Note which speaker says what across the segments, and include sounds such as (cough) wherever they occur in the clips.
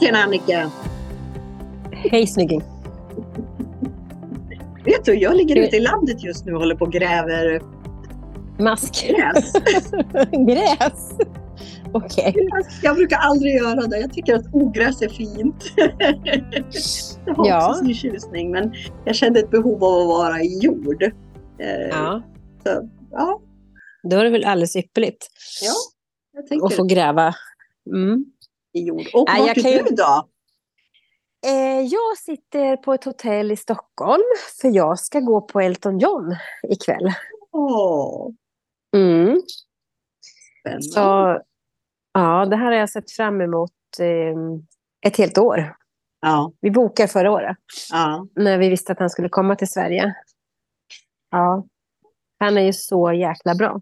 Speaker 1: Tjena Annika!
Speaker 2: Hej snygging!
Speaker 1: Vet du, jag ligger ute i landet just nu och håller på och gräver
Speaker 2: Mask.
Speaker 1: gräs. (laughs)
Speaker 2: Gräs? Okej.
Speaker 1: Jag brukar aldrig göra det. Jag tycker att ogräs är fint. (laughs) Jag har
Speaker 2: Ja.
Speaker 1: också sin tjusning, men jag kände ett behov av att vara i jord. Eh,
Speaker 2: Ja,
Speaker 1: Så, ja,
Speaker 2: då är det väl alldeles ypperligt
Speaker 1: ja, jag tänker
Speaker 2: att få gräva. Mm.
Speaker 1: I jord. Och
Speaker 2: Nej,
Speaker 1: vart är
Speaker 2: kan
Speaker 1: du då?
Speaker 2: Eh, jag sitter på ett hotell i Stockholm för jag ska gå på Elton John ikväll.
Speaker 1: Åh,
Speaker 2: Mm.
Speaker 1: spännande.
Speaker 2: Så ja, det här har jag sett fram emot eh, ett helt år.
Speaker 1: Ja,
Speaker 2: Vi bokade förra året
Speaker 1: ja.
Speaker 2: när vi visste att han skulle komma till Sverige. Ja, han är ju så jäkla bra.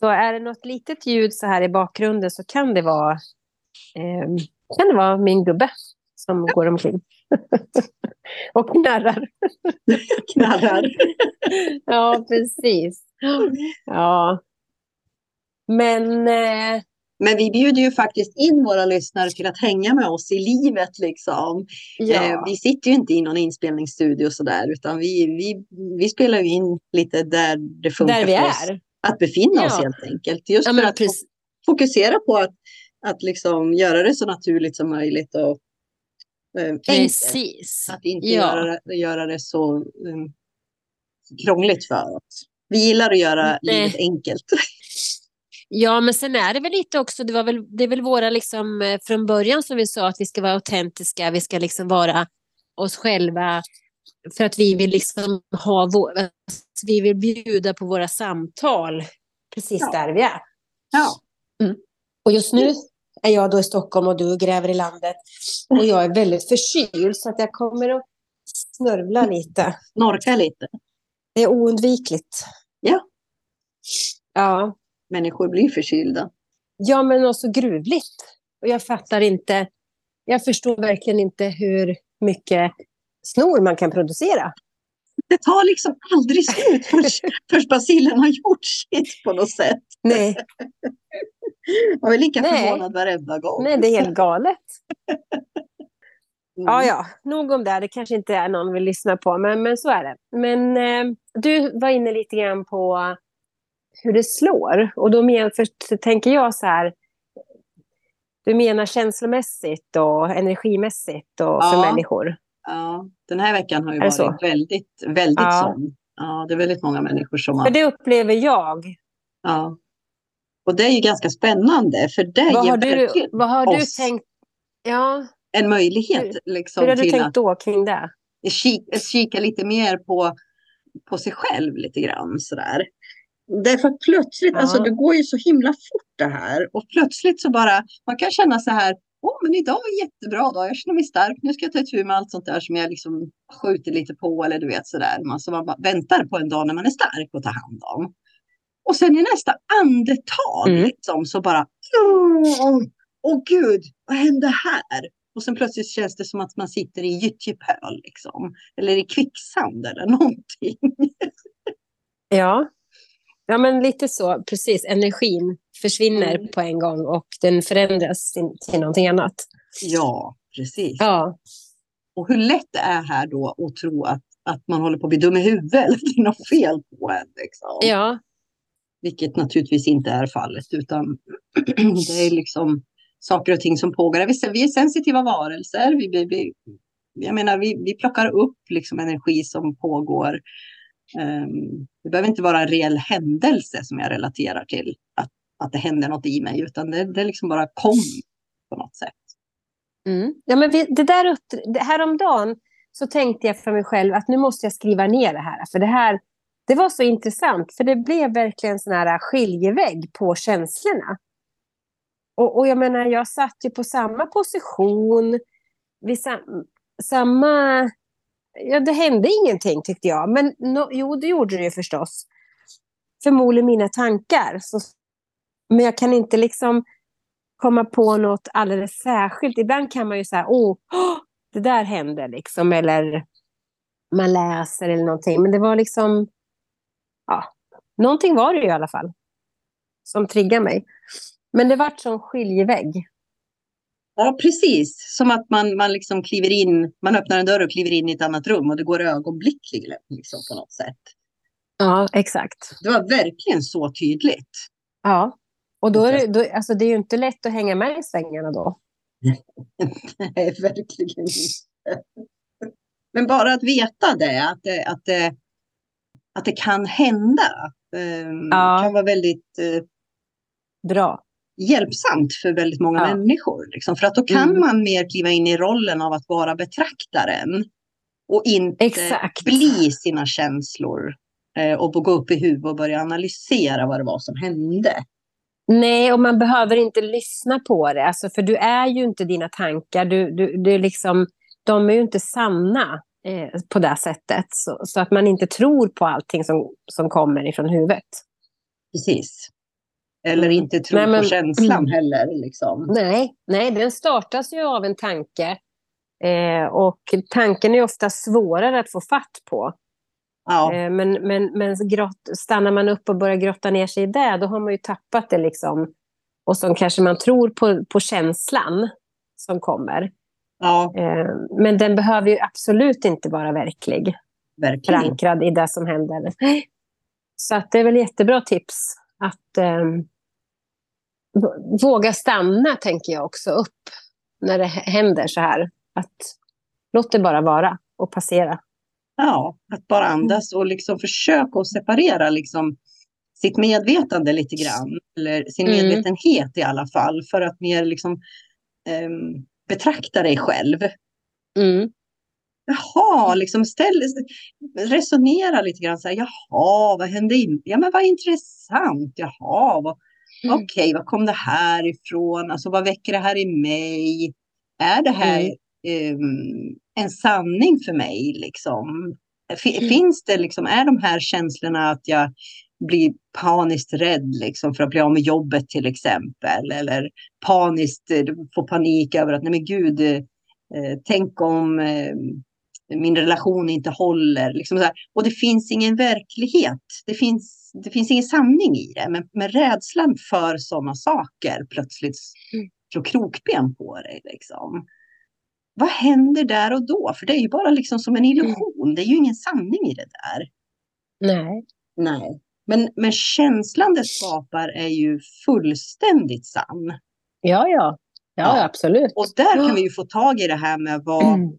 Speaker 2: Så är det något litet ljud så här i bakgrunden så kan det vara, eh, kan det vara min gubbe som går omkring. (laughs) och knarrar. (laughs)
Speaker 1: knarrar. (laughs)
Speaker 2: Ja, precis. Ja. Men eh,
Speaker 1: Men vi bjuder ju faktiskt in våra lyssnare till att hänga med oss i livet liksom. Eh,
Speaker 2: ja,
Speaker 1: vi sitter ju inte i någon inspelningsstudio sådär, utan vi, vi, vi spelar ju in lite där det funkar
Speaker 2: där vi
Speaker 1: för oss
Speaker 2: är.
Speaker 1: att befinna oss
Speaker 2: Ja.
Speaker 1: helt enkelt. Just
Speaker 2: Ja,
Speaker 1: för att
Speaker 2: precis.
Speaker 1: fokusera på att, att liksom göra det så naturligt som möjligt och eh, enkelt.
Speaker 2: Precis.
Speaker 1: Att inte
Speaker 2: Ja.
Speaker 1: göra, göra det så um, krångligt för oss. Vi gillar att göra
Speaker 2: Nej.
Speaker 1: livet enkelt. (laughs)
Speaker 2: Ja, men sen är det väl lite också, det, var väl, det är väl våra liksom, eh, från början som vi sa att vi ska vara autentiska, vi ska liksom vara oss själva för att vi vill liksom ha vår, alltså, vi vill bjuda på våra samtal precis
Speaker 1: Ja.
Speaker 2: där vi är.
Speaker 1: Ja.
Speaker 2: Och just nu är jag då i Stockholm och du gräver i landet och jag är väldigt förkyld så att jag kommer att snörvla lite.
Speaker 1: Norka lite.
Speaker 2: Det är oundvikligt.
Speaker 1: Ja.
Speaker 2: Ja.
Speaker 1: Människor blir förkylda.
Speaker 2: Ja, men också gruvligt. Och jag fattar inte, jag förstår verkligen inte hur mycket snor man kan producera.
Speaker 1: Det tar liksom aldrig slut (laughs) förrän, basillen har gjort sitt på något sätt.
Speaker 2: Nej, (laughs)
Speaker 1: Jag är lika
Speaker 2: Nej.
Speaker 1: förvånad varenda gång.
Speaker 2: nej det är helt galet.
Speaker 1: Mm.
Speaker 2: Ja, ja, nog om det. Det kanske inte är någon vill lyssna på, men, men så är det. Men eh, du var inne lite grann på hur det slår. Och då men, för, tänker jag så här, du menar känslomässigt och energimässigt och för
Speaker 1: Ja.
Speaker 2: människor?
Speaker 1: Ja, den här veckan har ju varit väldigt, väldigt
Speaker 2: Ja.
Speaker 1: sån. Ja, det är väldigt många människor som
Speaker 2: För
Speaker 1: har...
Speaker 2: det upplever jag.
Speaker 1: Ja. Och det är ju ganska spännande, för det
Speaker 2: Vad
Speaker 1: ger
Speaker 2: har du, vad har du
Speaker 1: oss
Speaker 2: tänkt? Ja,
Speaker 1: en möjlighet
Speaker 2: Hur-
Speaker 1: liksom,
Speaker 2: hur har du tänkt
Speaker 1: att
Speaker 2: då kring det?
Speaker 1: kika, kika lite mer på, på sig själv lite grann sådär. Därför att plötsligt,
Speaker 2: Ja.
Speaker 1: alltså det går ju så himla fort det här och plötsligt så bara, man kan känna så här, åh men idag en jättebra dag, jag känner mig stark, nu ska jag ta itu med allt sånt där som jag liksom skjuter lite på eller du vet sådär. Man, så man väntar på en dag när man är stark och tar hand om. Och sen i nästa andetag
Speaker 2: Mm.
Speaker 1: liksom så bara, åh, åh gud, vad hände här? Och sen plötsligt känns det som att man sitter i gyttjepöl liksom. Eller i kvicksand eller (laughs) någonting.
Speaker 2: Ja. Ja, men lite så. Precis, energin försvinner
Speaker 1: Mm.
Speaker 2: på en gång och den förändras till, till någonting annat.
Speaker 1: Ja, precis.
Speaker 2: Ja,
Speaker 1: Och hur lätt det är här då att tro att, att man håller på att bli dum i huvudet eller (laughs) att det är något fel på en. Liksom.
Speaker 2: ja,
Speaker 1: Vilket naturligtvis inte är fallet utan (clears throat) det är liksom saker och ting som pågår. Vi är- Vi är sensitiva varelser. Vi, vi, vi, jag menar, vi, vi plockar upp liksom energi som pågår. Ehm, det behöver inte vara en reell händelse som jag relaterar till att, att det händer något i mig utan det, det liksom bara kom på något sätt.
Speaker 2: mm. ja men vi, det där upp, det, häromdagen så tänkte jag för mig själv att nu måste jag skriva ner det här. För det här det var så intressant, för det blev verkligen sån här skiljevägg på känslorna. Och, och jag menar, jag satt ju på samma position, vid sam, samma... Ja, det hände ingenting tyckte jag. Men no, jo, det gjorde det ju förstås. Förmodligen mina tankar. Så, men jag kan inte liksom komma på något alldeles särskilt. Ibland kan man ju säga, åh, oh, det där hände liksom. Eller man läser eller någonting. Men det var liksom, ja, någonting var det ju i alla fall. Som triggade mig. Men det vart som skiljevägg.
Speaker 1: Ja, precis. Som att man, man liksom kliver in, man öppnar en dörr och kliver in i ett annat rum och det går ögonblickligen liksom, på något sätt.
Speaker 2: Ja, exakt.
Speaker 1: Det var verkligen så tydligt.
Speaker 2: Ja, och då är det, då, alltså det är ju inte lätt att hänga med i svängarna då. (laughs)
Speaker 1: Nej, verkligen inte. Men bara att veta det, att det, att det, att det kan hända, eh,
Speaker 2: Ja.
Speaker 1: kan vara väldigt eh,
Speaker 2: Bra.
Speaker 1: Hjälpsamt för väldigt många
Speaker 2: Ja.
Speaker 1: människor. Liksom. För att då kan
Speaker 2: Mm.
Speaker 1: man mer kliva in i rollen av att vara betraktaren. Och inte
Speaker 2: Exakt.
Speaker 1: bli sina känslor. Eh, och gå upp i huvudet och börja analysera vad det var som hände.
Speaker 2: Nej, och man behöver inte lyssna på det. Alltså, för du är ju inte dina tankar. Du, du, du är liksom, de är ju inte sanna eh, på det sättet. Så, så att man inte tror på allting som, som kommer ifrån huvudet.
Speaker 1: Precis. Eller
Speaker 2: Mm.
Speaker 1: inte tro
Speaker 2: Nej, men-
Speaker 1: på känslan heller. Liksom.
Speaker 2: Nej, nej, den startas ju av en tanke. Eh, och tanken är ofta svårare att få fatt på.
Speaker 1: Ja,
Speaker 2: Eh, men men, men grott, stannar man upp och börjar grotta ner sig i det, då har man ju tappat det. liksom. Och så kanske man tror på, på känslan som kommer.
Speaker 1: ja,
Speaker 2: Eh, men den behöver ju absolut inte vara verklig,
Speaker 1: verkligen.
Speaker 2: förankrad i det som händer. Så att det är väl jättebra tips att eh, v- våga stanna, tänker jag också, upp när det händer så här. Att låt det bara vara och passera.
Speaker 1: Ja, att bara andas och liksom försöka att separera liksom sitt medvetande lite grann. Eller sin
Speaker 2: Mm.
Speaker 1: medvetenhet i alla fall. För att mer liksom ehm, betrakta dig själv.
Speaker 2: Mm.
Speaker 1: Jaha, liksom ställ, resonera lite grann. Så här, Jaha, vad hände? In? Ja, men vad intressant. Jaha, vad,
Speaker 2: Mm.
Speaker 1: okej, var kom det här ifrån? Alltså, vad väcker det här i mig? Är det här
Speaker 2: Mm.
Speaker 1: ehm, en sanning för mig? Liksom?
Speaker 2: Mm.
Speaker 1: Finns det liksom, är de här känslorna att jag blir paniskt rädd liksom, för att bli av med jobbet till exempel? Eller paniskt eh, får panik över att, nej men gud, eh, tänk om eh, min relation inte håller. Liksom så här. Och det finns ingen verklighet. Det finns, det finns ingen sanning i det. Men, men rädslan för sådana saker plötsligt
Speaker 2: Mm.
Speaker 1: slår krokben på dig. Liksom. Vad händer där och då? För det är ju bara liksom som en illusion. Det är ju ingen sanning i det där.
Speaker 2: Nej.
Speaker 1: Nej. Men, men känslan det skapar är ju fullständigt sann.
Speaker 2: Ja, ja. Ja,
Speaker 1: Ja.
Speaker 2: absolut.
Speaker 1: Och där kan vi ju få tag i det här med vad,
Speaker 2: Mm.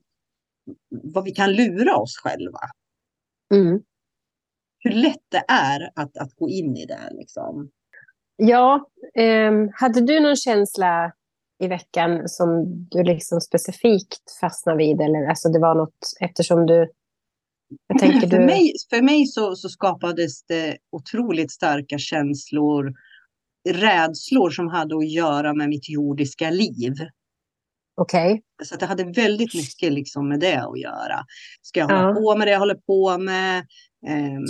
Speaker 1: Vad vi kan lura oss själva.
Speaker 2: Mm.
Speaker 1: hur lätt det är att, att gå in i det. Liksom.
Speaker 2: Ja, ehm, hade du någon känsla i veckan som du liksom specifikt fastnade vid? Eller alltså det var något eftersom du...
Speaker 1: För
Speaker 2: du...
Speaker 1: mig, för mig så, så skapades det otroligt starka känslor, rädslor som hade att göra med mitt jordiska liv.
Speaker 2: Okej.
Speaker 1: Så att det hade väldigt mycket liksom med det att göra. Ska jag
Speaker 2: Ja.
Speaker 1: hålla på med det jag håller på med? Ehm,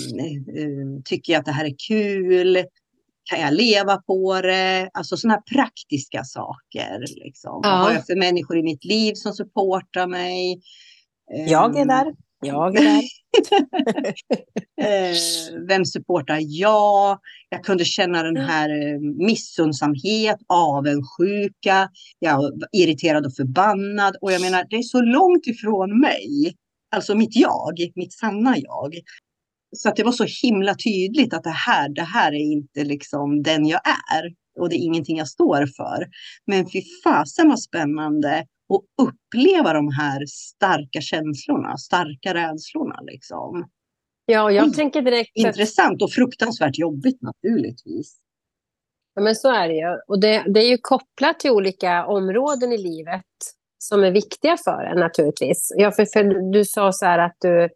Speaker 1: ehm, tycker jag att det här är kul? Kan jag leva på det? Alltså sådana här praktiska saker. Liksom.
Speaker 2: Ja.
Speaker 1: Vad har jag för människor i mitt liv som supportar mig?
Speaker 2: Jag är
Speaker 1: Ehm,
Speaker 2: där. Jag är där. (laughs) (laughs)
Speaker 1: Eh, vem supportar jag? Jag kunde känna den här eh, missundsamhet, avundsjuka. Jag var irriterad och förbannad. Och jag menar, det är så långt ifrån mig. Alltså mitt jag, mitt sanna jag. Så att det var så himla tydligt att det här, det här är inte liksom den jag är. Och det är ingenting jag står för. Men fy fasen vad spännande att uppleva de här starka känslorna, starka rädslorna liksom.
Speaker 2: Ja, jag tänker direkt
Speaker 1: Intressant och fruktansvärt jobbigt naturligtvis.
Speaker 2: Ja, men så är det ju. Och det, det är ju kopplat till olika områden i livet som är viktiga för en naturligtvis. Ja, för, för du sa så här att du,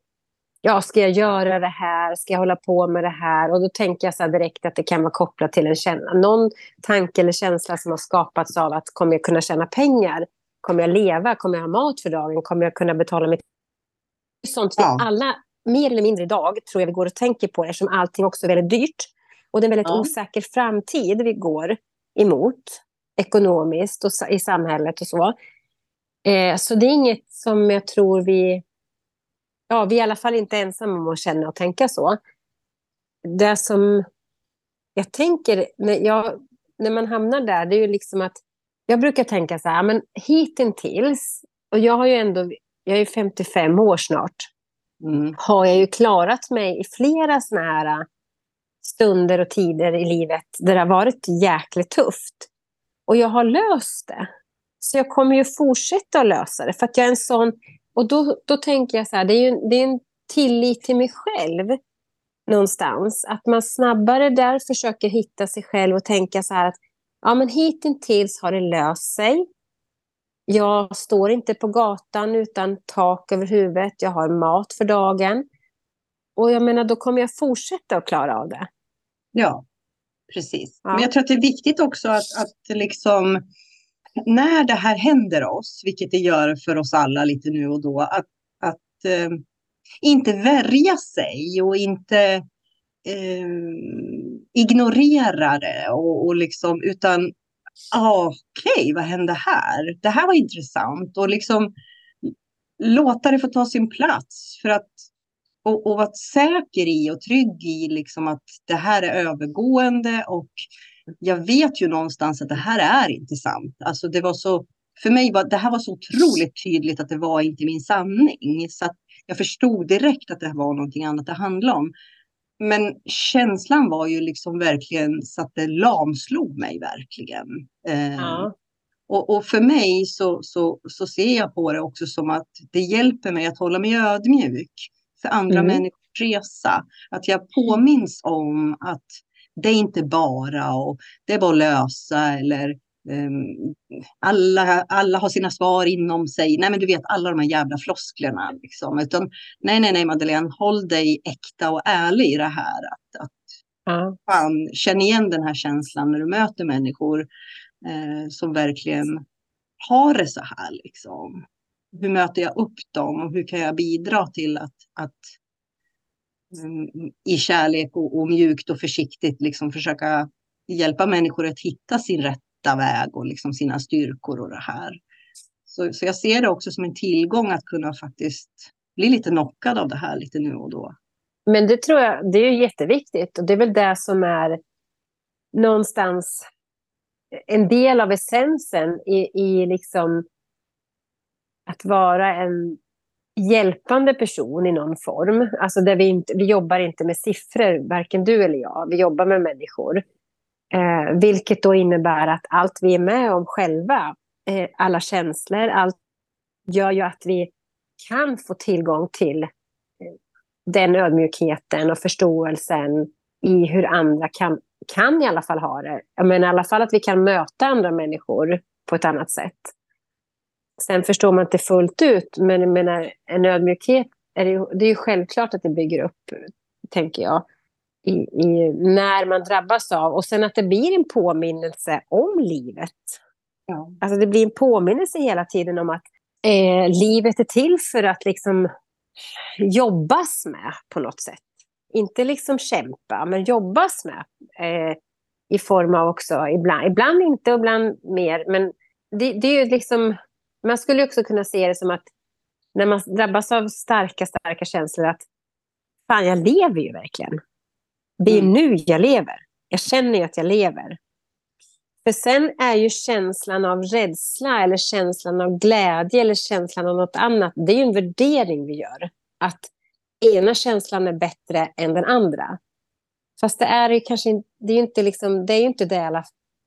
Speaker 2: ja, ska jag göra det här? Ska jag hålla på med det här? Och då tänker jag så direkt att det kan vara kopplat till en känsla. Någon tanke eller känsla som har skapats av att kommer jag kunna tjäna pengar? Kommer jag leva? Kommer jag ha mat för dagen? Kommer jag kunna betala mitt... Sånt vi
Speaker 1: Ja.
Speaker 2: alla, mer eller mindre idag, tror jag vi går och tänker på eftersom allting också är väldigt dyrt. Och det är en väldigt
Speaker 1: Ja.
Speaker 2: osäker framtid vi går emot ekonomiskt och i samhället och så. Eh, så det är inget som jag tror vi... Ja, vi är i alla fall inte ensamma om att känna och tänka så. Det som jag tänker när, jag, när man hamnar där, det är ju liksom att jag brukar tänka så här, men hittills, och jag har ju ändå, jag är 55 år snart, mm. har jag ju klarat mig i flera såna här stunder och tider i livet där det har varit jäkligt tufft. Och jag har löst det. Så jag kommer ju fortsätta att lösa det. För att jag är en sån... Och då, då tänker jag så här, det är, ju, det är en tillit till mig själv någonstans. Att man snabbare där försöker hitta sig själv och tänka så här att ja, men hittills har det löst sig. Jag står inte på gatan utan tak över huvudet. Jag har mat för dagen. Och jag menar, då kommer jag fortsätta att klara av det.
Speaker 1: Ja, precis. Ja. Men jag tror att det är viktigt också att, att liksom när det här händer oss, vilket det gör för oss alla lite nu och då, att, att eh, inte värja sig och inte eh, ignorera det och, och liksom, utan ah, okej, okay, vad hände här? Det här var intressant och liksom låta det få ta sin plats för att och, och vara säker i och trygg i liksom att det här är övergående och jag vet ju någonstans att det här är inte sant. Alltså det var så, för mig var det här var så otroligt tydligt att det var inte min sanning. Så att jag förstod direkt att det var någonting annat det handlade om. Men känslan var ju liksom verkligen så att det lamslog mig verkligen. Eh, ja. och, och, för mig så, så, så ser jag på det också som att det hjälper mig att hålla mig ödmjuk för andra mm. människors resa. Att jag påminns om att det är inte bara och det är bara att lösa eller alla, alla har sina svar inom sig. Nej, men du vet alla de här jävla flosklerna. Liksom. Utan, nej, nej, nej, Madeleine, håll dig äkta och ärlig i det här. Att, att mm. fan, känn igen den här känslan när du möter människor eh, som verkligen har det så här. Liksom. Hur möter jag upp dem och hur kan jag bidra till att, att i kärlek och, och, mjukt och försiktigt liksom försöka hjälpa människor att hitta sin rätta väg och liksom sina styrkor och det här. Så, så jag ser det också som en tillgång att kunna faktiskt bli lite knockad av det här lite nu och då.
Speaker 2: Men det tror jag, det är jätteviktigt och det är väl det som är någonstans en del av essensen i, i liksom att vara en hjälpande person i någon form. Alltså där vi, inte, vi jobbar inte med siffror, varken du eller jag. Vi jobbar med människor. Eh, vilket då innebär att allt vi är med om själva, eh, alla känslor, allt gör ju att vi kan få tillgång till eh, den ödmjukheten och förståelsen i hur andra kan, kan i alla fall ha det. Jag menar i alla fall att vi kan möta andra människor på ett annat sätt. Sen förstår man inte fullt ut, men jag menar, en ödmjukhet, är det, det är ju självklart att det bygger upp, tänker jag, i, i, när man drabbas av. Och sen att det blir en påminnelse om livet. Ja. Alltså det blir en påminnelse hela tiden om att eh, livet är till för att liksom jobbas med på något sätt. Inte liksom kämpa, men jobbas med. Eh, I form av också, ibland, ibland inte och ibland mer. Men det, det är ju liksom man skulle också kunna se det som att när man drabbas av starka, starka känslor att fan, jag lever ju verkligen. Det är mm. nu jag lever. Jag känner att jag lever. För sen är ju känslan av rädsla eller känslan av glädje eller känslan av något annat, det är ju en värdering vi gör. Att ena känslan är bättre än den andra. Fast det är ju kanske det är inte, liksom, det är inte det alla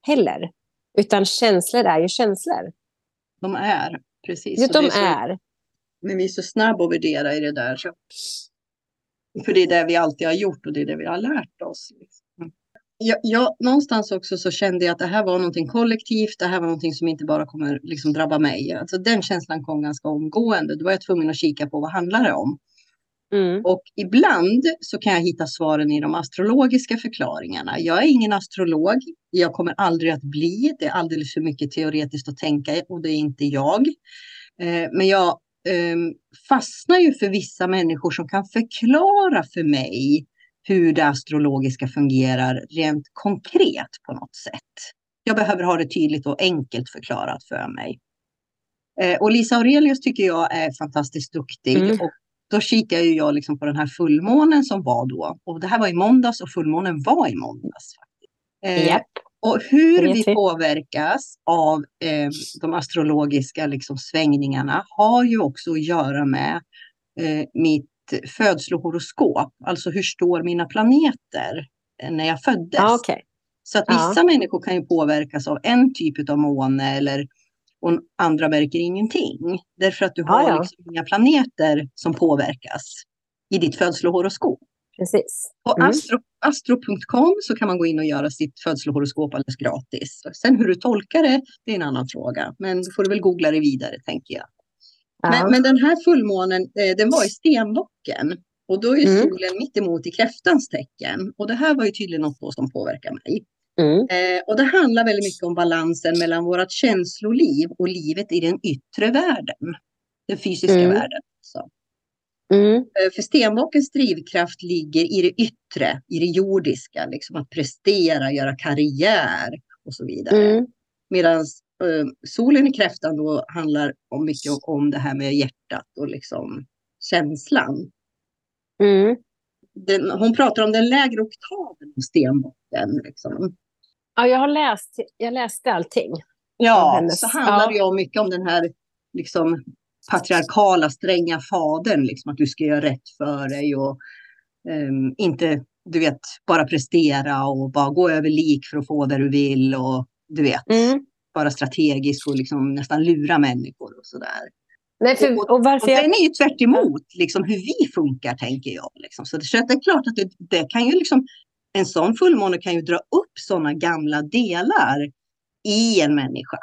Speaker 2: heller. Utan känslor är ju känslor.
Speaker 1: De är, precis.
Speaker 2: Ja, de är.
Speaker 1: Men vi är så snabba att värdera i det där. Så. För det är det vi alltid har gjort och det är det vi har lärt oss. Liksom. Jag, jag, någonstans också så kände jag att det här var någonting kollektivt. Det här var någonting som inte bara kommer liksom drabba mig. Alltså den känslan kom ganska omgående. Då var jag tvungen att kika på vad handlar det om. Mm. Och ibland så kan jag hitta svaren i de astrologiska förklaringarna. Jag är ingen astrolog. Jag kommer aldrig att bli. Det är alldeles för mycket teoretiskt att tänka och det är inte jag. Eh, men jag fastnar ju för vissa människor som kan förklara för mig hur det astrologiska fungerar rent konkret på något sätt. Jag behöver ha det tydligt och enkelt förklarat för mig. Eh, och Lisa Aurelius tycker jag är fantastiskt duktig mm. och då kikade jag liksom på den här fullmånen som var då. Och det här var i måndags och fullmånen var i måndags.
Speaker 2: Yep.
Speaker 1: Och hur vi, påverkas av eh, de astrologiska liksom, svängningarna har ju också att göra med eh, mitt födslohoroskop. Alltså hur står mina planeter när jag föddes?
Speaker 2: Ah, okay.
Speaker 1: Så att vissa ah. människor kan ju påverkas av en typ av måne eller och andra märker ingenting. Därför att du har ah, ja. liksom inga planeter som påverkas i ditt födslohoroskop.
Speaker 2: Precis.
Speaker 1: På mm. astro, astro.com så kan man gå in och göra sitt födslohoroskop alldeles gratis. Sen hur du tolkar det, det är en annan fråga. Men då får du väl googla det vidare, tänker jag. Ja. Men, men, den här fullmånen, eh, den var i stenbocken. Och då är mm. solen mitt emot i kräftans tecken. Och det här var ju tydligen något som påverkar mig. Mm. Eh, och det handlar väldigt mycket om balansen mellan vårt känsloliv och livet i den yttre världen. Den fysiska mm. världen. Så. Mm. Eh, för stenbockens drivkraft ligger i det yttre, i det jordiska, liksom att prestera, göra karriär och så vidare. Mm. Medan eh, solen i kräftan då handlar om mycket om det här med hjärtat och liksom känslan. Mm. Den, hon pratar om den lägre oktaven hos stenbocken. Liksom.
Speaker 2: Ja, jag har läst, jag läste allting.
Speaker 1: Ja, så handlar det ja. om mycket om den här liksom, patriarkala, stränga fadern. Liksom, att du ska göra rätt för dig och um, inte, du vet, bara prestera och bara gå över lik för att få det du vill. Och du vet, mm. vara strategisk och liksom nästan lura människor och sådär.
Speaker 2: Nej, för, och, och, varför
Speaker 1: och den är ju tvärt emot, liksom, hur vi funkar, tänker jag. Liksom. Så det, så det är klart att det, det kan ju liksom en sån fullmåne kan ju dra upp sådana gamla delar i en människa.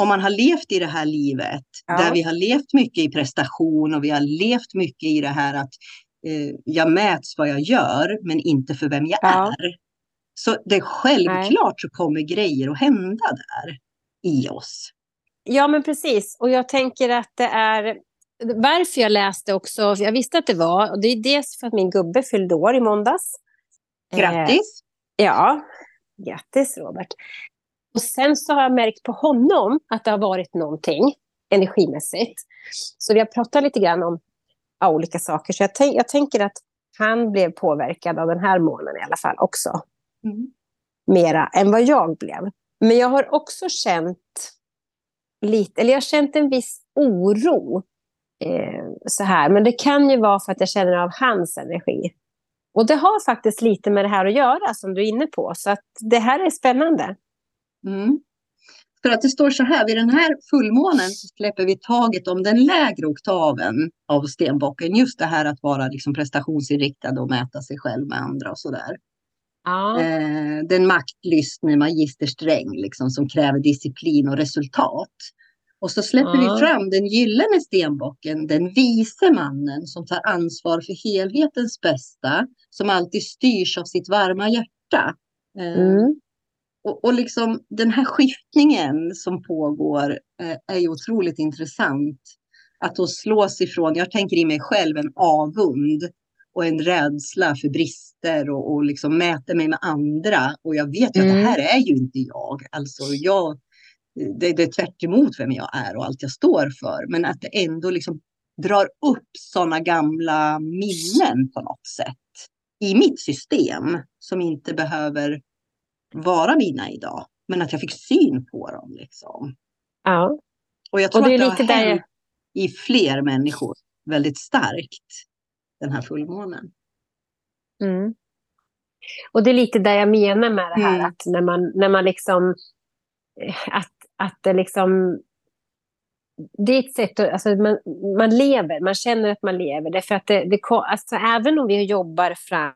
Speaker 1: Om man har levt i det här livet, ja. där vi har levt mycket i prestation och vi har levt mycket i det här att eh, jag mäts vad jag gör, men inte för vem jag ja. är. Så det är självklart Nej. så kommer grejer att hända där i oss.
Speaker 2: Ja, men precis. Och jag tänker att det är varför jag läste också, jag visste att det var, och det är dels för att min gubbe fyllde år i måndags.
Speaker 1: Grattis!
Speaker 2: Eh, ja, grattis Robert. Och sen så har jag märkt på honom att det har varit någonting energimässigt. Så vi har pratat lite grann om ja, olika saker. Så jag, tänk, jag tänker att han blev påverkad av den här månen i alla fall också. Mm. Mera än vad jag blev. Men jag har också känt lite, eller jag har känt en viss oro. Eh, så här. Men det kan ju vara för att jag känner av hans energi. Och det har faktiskt lite med det här att göra som du är inne på. Så att det här är spännande.
Speaker 1: Mm. För att det står så här, vid den här fullmånen släpper vi taget om den lägre oktaven av stenbocken. Just det här att vara liksom prestationsinriktad och mäta sig själv med andra och sådär. Ja. Eh, den maktlystne magistersträng liksom, som kräver disciplin och resultat. Och så släpper ja. vi fram den gyllene stenbocken, den vise mannen som tar ansvar för helhetens bästa, som alltid styrs av sitt varma hjärta. Eh, mm. Och, och liksom den här skiftningen som pågår eh, är ju otroligt intressant. Att då slås ifrån, jag tänker i mig själv, en avund och en rädsla för brister och, och liksom mäter mig med andra. Och jag vet ju mm. att det mm. här är ju inte jag. Alltså jag det, det är tvärt emot vem jag är och allt jag står för. Men att det ändå liksom drar upp sådana gamla minnen på något sätt i mitt system som inte behöver vara mina idag. Men att jag fick syn på dem. Liksom.
Speaker 2: Ja.
Speaker 1: Och jag tror och det är att det lite har hänt där... i fler människor väldigt starkt, den här fullmånen.
Speaker 2: Mm. Och det är lite där jag menar med det här, mm. att när man, när man liksom... Att, att det liksom... Det är ett sätt att... Alltså man, man lever, man känner att man lever. Därför att det, det, alltså även om vi jobbar fram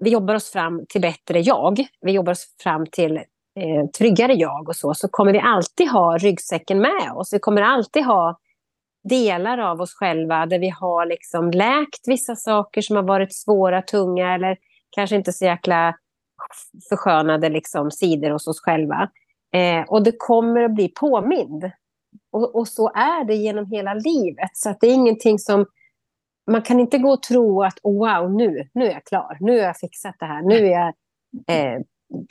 Speaker 2: vi jobbar oss fram till bättre jag, vi jobbar oss fram till eh, tryggare jag och så, så kommer vi alltid ha ryggsäcken med oss. Vi kommer alltid ha delar av oss själva där vi har liksom läkt vissa saker som har varit svåra, tunga eller kanske inte så jäkla förskönade liksom, sidor hos oss själva. Eh, och det kommer att bli påmind. Och, och, så är det genom hela livet. Så att det är ingenting som man kan inte gå och tro att oh, wow, nu, nu är jag klar, nu har jag fixat det här, nu är jag eh,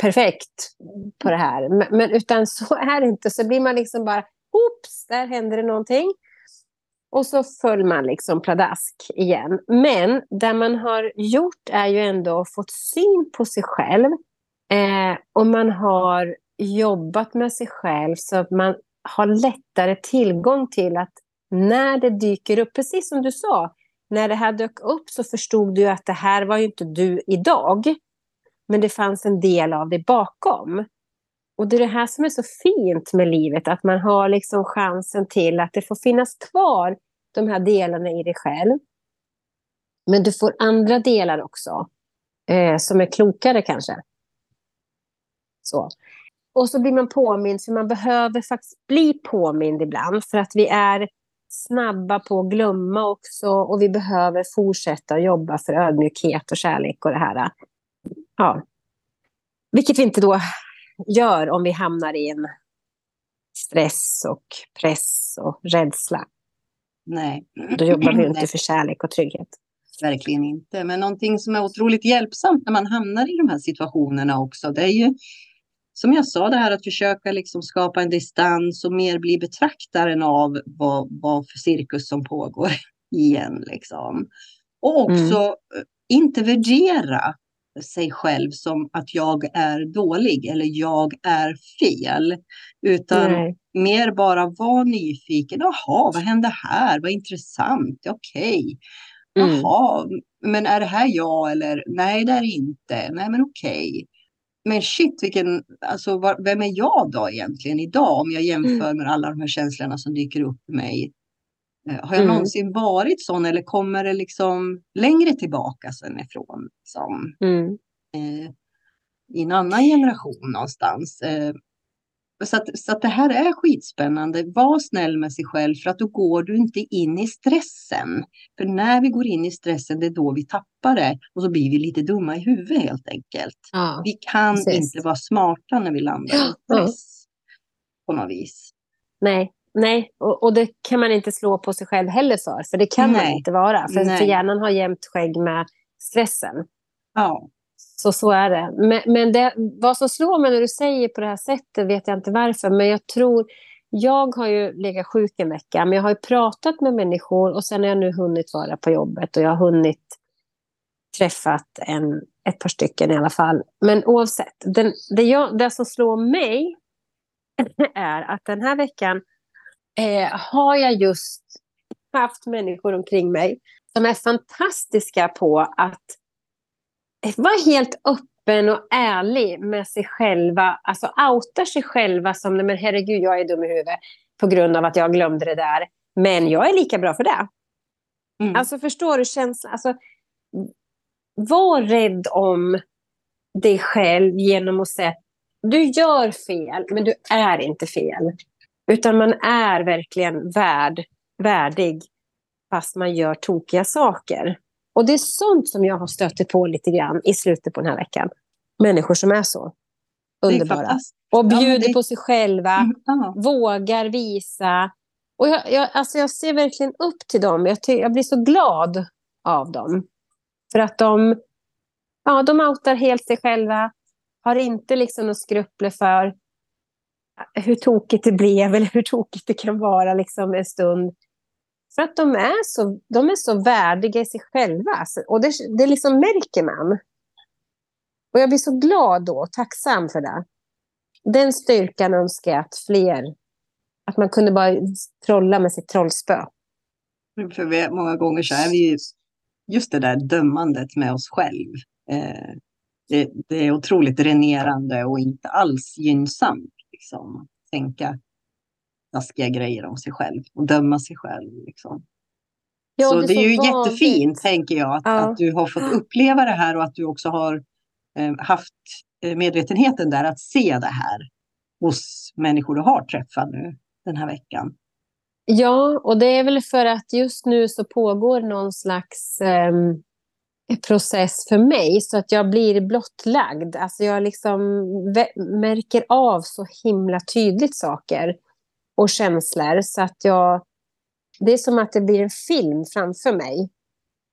Speaker 2: perfekt på det här. Men, men, utan så är det inte, så blir man liksom bara, oops, där händer det någonting. Och så föll man liksom pladask igen. Men det man har gjort är ju ändå fått syn på sig själv Eh, och man har jobbat med sig själv så att man har lättare tillgång till att när det dyker upp, precis som du sa, när det här dök upp så förstod du att det här var ju inte du idag. Men det fanns en del av det bakom. Och det är det här som är så fint med livet, att man har liksom chansen till att det får finnas kvar de här delarna i dig själv. Men du får andra delar också, eh, som är klokare kanske. Så. Och så blir man påmind, för man behöver faktiskt bli påmind ibland, för att vi är snabba på att glömma också och vi behöver fortsätta jobba för ödmjukhet och kärlek och det här. Ja. Vilket vi inte då gör om vi hamnar i en stress och press och rädsla.
Speaker 1: Nej.
Speaker 2: Då jobbar vi inte för kärlek och trygghet.
Speaker 1: Verkligen inte. Men någonting som är otroligt hjälpsamt när man hamnar i de här situationerna också, det är ju som jag sa, det här att försöka liksom skapa en distans och mer bli betraktaren av vad, vad för cirkus som pågår (laughs) igen. Liksom. Och också mm. inte värdera sig själv som att jag är dålig eller jag är fel. Utan Nej. mer bara vara nyfiken. Jaha, vad hände här? Vad intressant. Okej. Okay. Mm. Jaha, mm. men är det här jag eller nej, det är det inte. Nej, men okej. Okay. Men shit, vilken, alltså, vem är jag då egentligen idag om jag jämför mm. med alla de här känslorna som dyker upp i mig? Eh, har jag mm. någonsin varit sån eller kommer det liksom längre tillbaka sen ifrån? Liksom, mm. eh, I en annan generation någonstans. Eh, så att, så att det här är skitspännande. Var snäll med sig själv för att då går du inte in i stressen. För när vi går in i stressen, det är då vi tappar det. Och så blir vi lite dumma i huvudet helt enkelt. Ja, vi kan precis. inte vara smarta när vi landar i stress. Ja. På något vis.
Speaker 2: Nej, nej. Och, och, det kan man inte slå på sig själv heller för. För det kan nej. man inte vara. För, för hjärnan har jämt skägg med stressen.
Speaker 1: Ja.
Speaker 2: Så så är det. Men, men det, vad som slår mig när du säger på det här sättet vet jag inte varför. Men jag tror, jag har ju legat sjuk en vecka, men jag har ju pratat med människor och sen har jag nu hunnit vara på jobbet och jag har hunnit träffat en, ett par stycken i alla fall. Men oavsett, den, det, jag, det som slår mig (laughs) är att den här veckan eh, har jag just haft människor omkring mig som är fantastiska på att var helt öppen och ärlig med sig själva, alltså outar sig själva som, men herregud, jag är dum i huvudet på grund av att jag glömde det där. Men jag är lika bra för det. Mm. Alltså förstår du känslan? Alltså, var rädd om dig själv genom att säga du gör fel, men du är inte fel. Utan man är verkligen värd, värdig fast man gör tokiga saker. Och det är sånt som jag har stött på lite grann i slutet på den här veckan. Människor som är så underbara. Och bjuder ja, det... på sig själva, mm, vågar visa. Och jag, jag, alltså jag ser verkligen upp till dem. Jag, jag blir så glad av dem. För att de, ja, de outar helt sig själva, har inte liksom något skrupler för hur tokigt det blev eller hur tokigt det kan vara liksom en stund. För att de är så, de är så värdiga i sig själva. Alltså, och det, det liksom märker man. Och jag blir så glad då och tacksam för det. Den styrkan önskar jag att fler... Att man kunde bara trolla med sitt trollspö.
Speaker 1: Mm, för vi, många gånger så är vi ju just det där dömandet med oss själv. Eh, det, det, är otroligt dränerande och inte alls gynnsamt. Liksom, tänka taskiga grejer om sig själv och döma sig själv. Liksom. Ja, så det är, det är ju vanligt. jättefint, tänker jag, att, ja. att du har fått uppleva det här och att du också har eh, haft eh, medvetenheten där att se det här hos människor du har träffat nu den här veckan.
Speaker 2: Ja, och det är väl för att just nu så pågår någon slags eh, process för mig så att jag blir blottlagd. Alltså jag liksom märker av så himla tydligt saker och känslor. Så att jag, det är som att det blir en film framför mig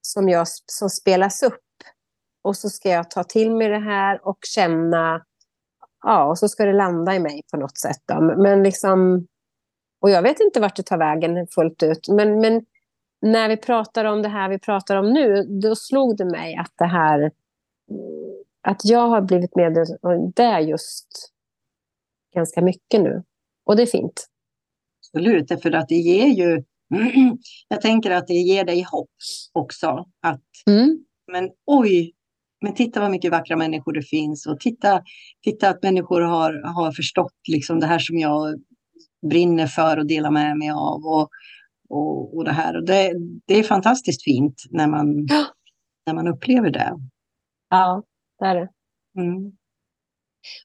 Speaker 2: som, jag, som spelas upp. Och så ska jag ta till mig det här och känna, ja, och så ska det landa i mig på något sätt. Då. Men liksom, och jag vet inte vart det tar vägen fullt ut. Men, men när vi pratar om det här vi pratar om nu, då slog det mig att det här att jag har blivit medveten om det just ganska mycket nu. Och det är fint.
Speaker 1: Absolut, för att det ger ju... (clears throat) Jag tänker att det ger dig hopp också. Att,
Speaker 2: Mm.
Speaker 1: men oj, men titta vad mycket vackra människor det finns och titta, titta att människor har, har förstått liksom det här som jag brinner för och delar med mig av. Och, och, och det här. Och det, det är fantastiskt fint när man,
Speaker 2: Ja.
Speaker 1: när man upplever det.
Speaker 2: Ja, det är det.
Speaker 1: Mm.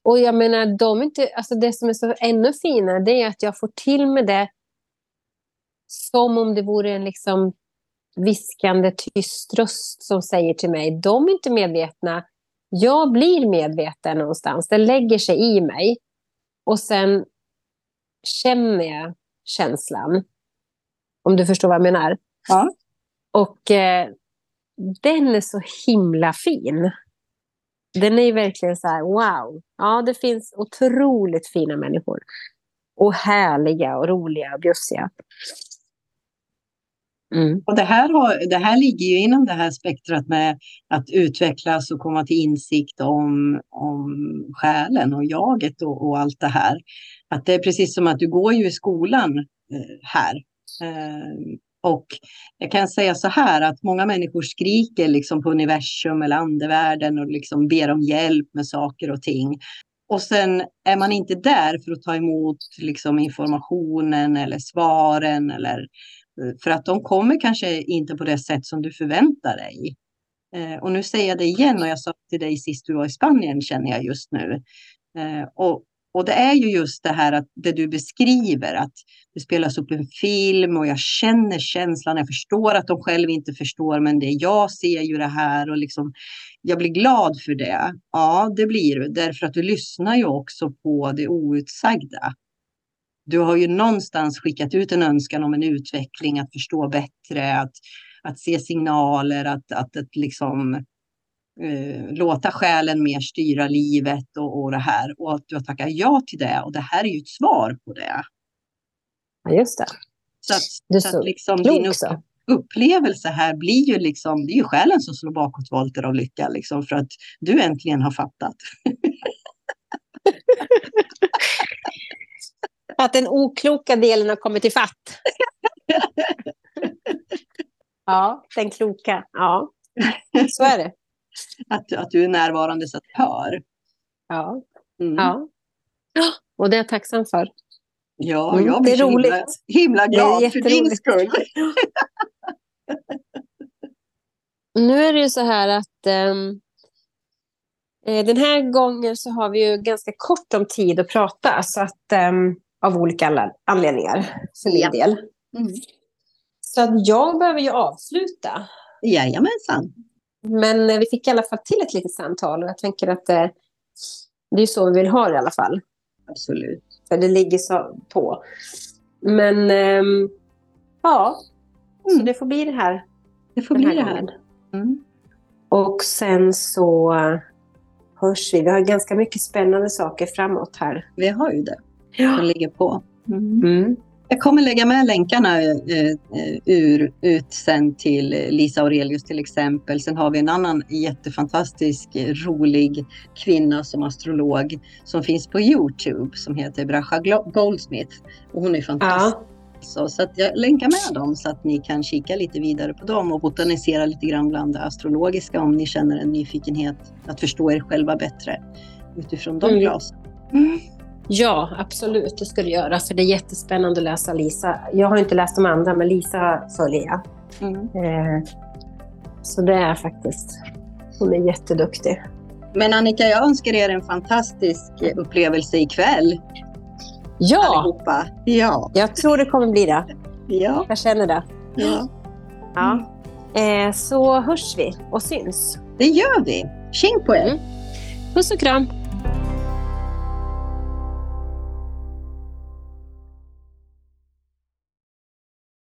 Speaker 2: Och jag menar, de inte, alltså det som är så ännu finare det är att jag får till med det som om det vore en liksom viskande tyst röst som säger till mig, de är inte medvetna. Jag blir medveten någonstans. Det lägger sig i mig. Och sen känner jag känslan. Om du förstår vad jag menar.
Speaker 1: Ja.
Speaker 2: Och eh, den är så himla fin. Den är verkligen så här, wow. Ja, det finns otroligt fina människor. Och härliga och roliga och bjussiga. Mm.
Speaker 1: Och det här, har, det här ligger ju inom det här spektrat med att utvecklas och komma till insikt om, om själen och jaget och, och allt det här. Att det är precis som att du går ju i skolan eh, här. Eh, och jag kan säga så här att många människor skriker liksom på universum eller andevärlden och liksom ber om hjälp med saker och ting. Och sen är man inte där för att ta emot liksom informationen eller svaren eller eh, för att de kommer kanske inte på det sätt som du förväntar dig. Eh, och nu säger jag det igen och jag sa till dig sist du var i Spanien känner jag just nu. Eh, och, och det är ju just det här att det du beskriver, att det spelas upp en film och jag känner känslan, jag förstår att de själv inte förstår, men det jag ser ju det här och liksom jag blir glad för det. Ja, det blir du, därför att du lyssnar ju också på det outsagda. Du har ju någonstans skickat ut en önskan om en utveckling, att förstå bättre, att, att se signaler, att, att, att liksom eh, låta själen mer styra livet och, och det här. Och att du har tackat ja till det. Och det här är ju ett svar på det.
Speaker 2: Ja, just det.
Speaker 1: Så att,
Speaker 2: Du
Speaker 1: så att liksom din upp, upplevelse här blir ju liksom, det är ju själen som slår bakåtvolter av lycka, liksom, för att du äntligen har fattat. (laughs)
Speaker 2: Att den okloka delen har kommit i fatt. (laughs) ja, den kloka. Ja, så är det.
Speaker 1: Att, att du är närvarande så att du hör.
Speaker 2: Ja.
Speaker 1: Mm.
Speaker 2: ja. Och det är jag tacksam för.
Speaker 1: Ja,
Speaker 2: Mm,
Speaker 1: jag
Speaker 2: det
Speaker 1: blir
Speaker 2: är
Speaker 1: så himla,
Speaker 2: roligt.
Speaker 1: himla
Speaker 2: Det är
Speaker 1: glad för din skull. (laughs)
Speaker 2: Nu är det ju så här att eh, den här gången så har vi ju ganska kort om tid att prata. Så att, ehm, av olika anledningar för min
Speaker 1: Ja.
Speaker 2: del.
Speaker 1: Mm.
Speaker 2: Så att jag behöver ju avsluta.
Speaker 1: Jajamensan.
Speaker 2: Men eh, vi fick i alla fall till ett litet samtal och jag tänker att eh, det är så vi vill ha det i alla fall.
Speaker 1: Absolut.
Speaker 2: För det ligger så på. Men ehm, ja, så
Speaker 1: Mm.
Speaker 2: det får bli det här
Speaker 1: Det får bli det här. Mm.
Speaker 2: Och sen så hörs vi. Vi har ganska mycket spännande saker framåt här.
Speaker 1: Vi har ju det som ligger på. Mm. Jag kommer lägga med länkarna eh, eh, ur, ut sen till Lisa Aurelius till exempel. Sen har vi en annan jättefantastisk, eh, rolig kvinna som astrolog som finns på Youtube som heter Bracha Glo- Goldsmith. Och hon är fantastisk.
Speaker 2: Ja,
Speaker 1: Så, så att jag länkar med dem så att ni kan kika lite vidare på dem och botanisera lite grann bland det astrologiska om ni känner en nyfikenhet att förstå er själva bättre utifrån de
Speaker 2: Mm.
Speaker 1: glasen. Mm.
Speaker 2: Ja, absolut. Det ska du göra. För det är jättespännande att läsa Lisa. Jag har inte läst de andra, men Lisa följer jag.
Speaker 1: Mm.
Speaker 2: Eh, så det är faktiskt... Hon är jätteduktig.
Speaker 1: Men Annika, jag önskar er en fantastisk upplevelse ikväll
Speaker 2: Ja,
Speaker 1: allihopa. Ja,
Speaker 2: jag tror det kommer bli det.
Speaker 1: ja,
Speaker 2: Jag känner det.
Speaker 1: ja.
Speaker 2: Ja. Eh, så hörs vi och syns.
Speaker 1: Det gör vi. Tjing på er!
Speaker 2: Mm. Puss och kram!